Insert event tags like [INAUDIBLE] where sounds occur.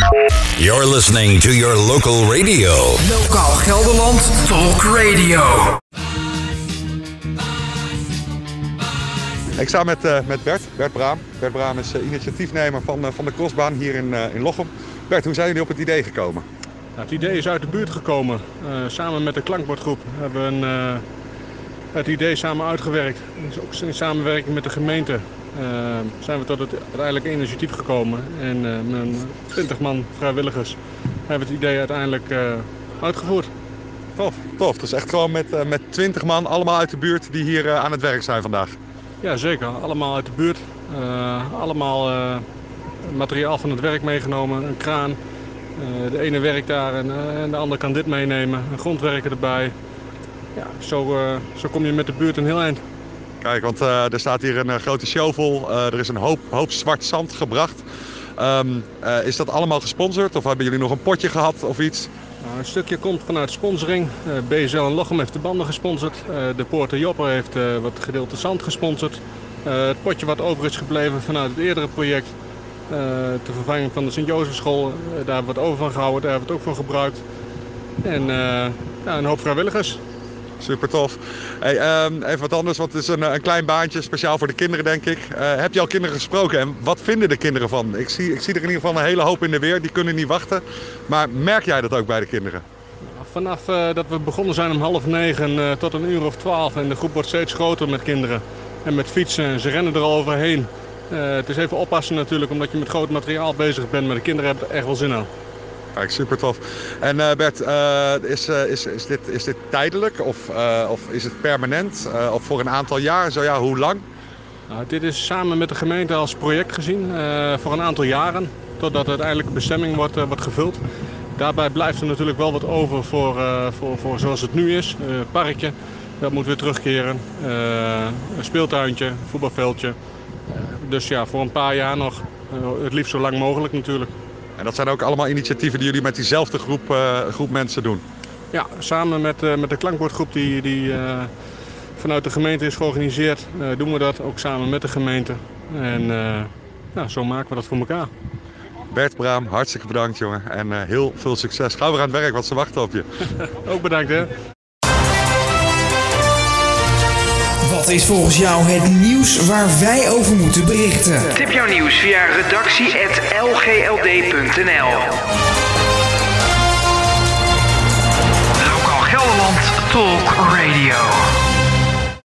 You're listening to your local radio. Lokaal Gelderland Talk Radio. Ik sta met, uh, met Bert, Bert Braam. Bert Braam is uh, initiatiefnemer van, uh, van de crossbaan hier in, in Lochem. Bert, hoe zijn jullie op het idee gekomen? Nou, het idee is uit de buurt gekomen. samen met de klankbordgroep hebben we een, het idee samen uitgewerkt. Dus ook in samenwerking met de gemeente zijn we tot het uiteindelijke initiatief gekomen. En met 20 man vrijwilligers hebben het idee uiteindelijk uitgevoerd. Tof, tof. Dus echt gewoon met, met 20 man, allemaal uit de buurt die hier aan het werk zijn vandaag. Ja, zeker. Allemaal uit de buurt. Allemaal materiaal van het werk meegenomen. Een kraan. Uh, de ene werkt daar en, en, de ander kan dit meenemen. Een grondwerker erbij. Ja, zo, zo kom je met de buurt een heel eind. Kijk, want er staat hier een grote shovel. er is een hoop, hoop zwart zand gebracht. Um, is dat allemaal gesponsord of hebben jullie nog een potje gehad of iets? Nou, een stukje komt vanuit sponsoring. Uh, BSL en Lochem heeft de banden gesponsord. Uh, de Poorter Jopper heeft uh, wat gedeelte zand gesponsord. het potje wat over is gebleven vanuit het eerdere project. de vervanging van de Sint-Jozefschool. daar hebben we het over van gehouden. Daar hebben we het ook voor gebruikt. En ja, een hoop vrijwilligers. Super tof. Hey, um, even wat anders, want het is een, een, klein baantje, speciaal voor de kinderen denk ik. Uh, heb je al kinderen gesproken en wat vinden de kinderen van? Ik zie, ik zie er in ieder geval een hele hoop in de weer, die kunnen niet wachten. Maar merk jij dat ook bij de kinderen? Vanaf uh, dat we begonnen zijn om half negen tot een uur of twaalf en de groep wordt steeds groter met kinderen. En met fietsen, ze rennen er al overheen. het is even oppassen natuurlijk, omdat je met groot materiaal bezig bent, maar de kinderen hebben er echt wel zin aan. Kijk, super tof. En uh, Bert, uh, is, uh, is, is, dit, is dit tijdelijk of, of is het permanent of voor een aantal jaar? Zo ja, hoe lang? Nou, dit is samen met de gemeente als project gezien voor een aantal jaren. Totdat uiteindelijk de bestemming wordt, wordt gevuld. Daarbij blijft er natuurlijk wel wat over voor, voor, voor zoals het nu is. parkje, dat moet weer terugkeren. een speeltuintje, voetbalveldje. dus ja, voor een paar jaar nog. het liefst zo lang mogelijk natuurlijk. En dat zijn ook allemaal initiatieven die jullie met diezelfde groep, uh, groep mensen doen? Ja, samen met, uh, met de klankbordgroep die, die uh, vanuit de gemeente is georganiseerd, doen we dat ook samen met de gemeente. En ja, zo maken we dat voor elkaar. Bert Braam, hartstikke bedankt jongen en heel veel succes. Ga weer aan het werk, want ze wachten op je. [LAUGHS] ook bedankt hè. Is volgens jou het nieuws waar wij over moeten berichten? Tip jouw nieuws via redactie.lgld.nl Lokaal Gelderland Talk Radio.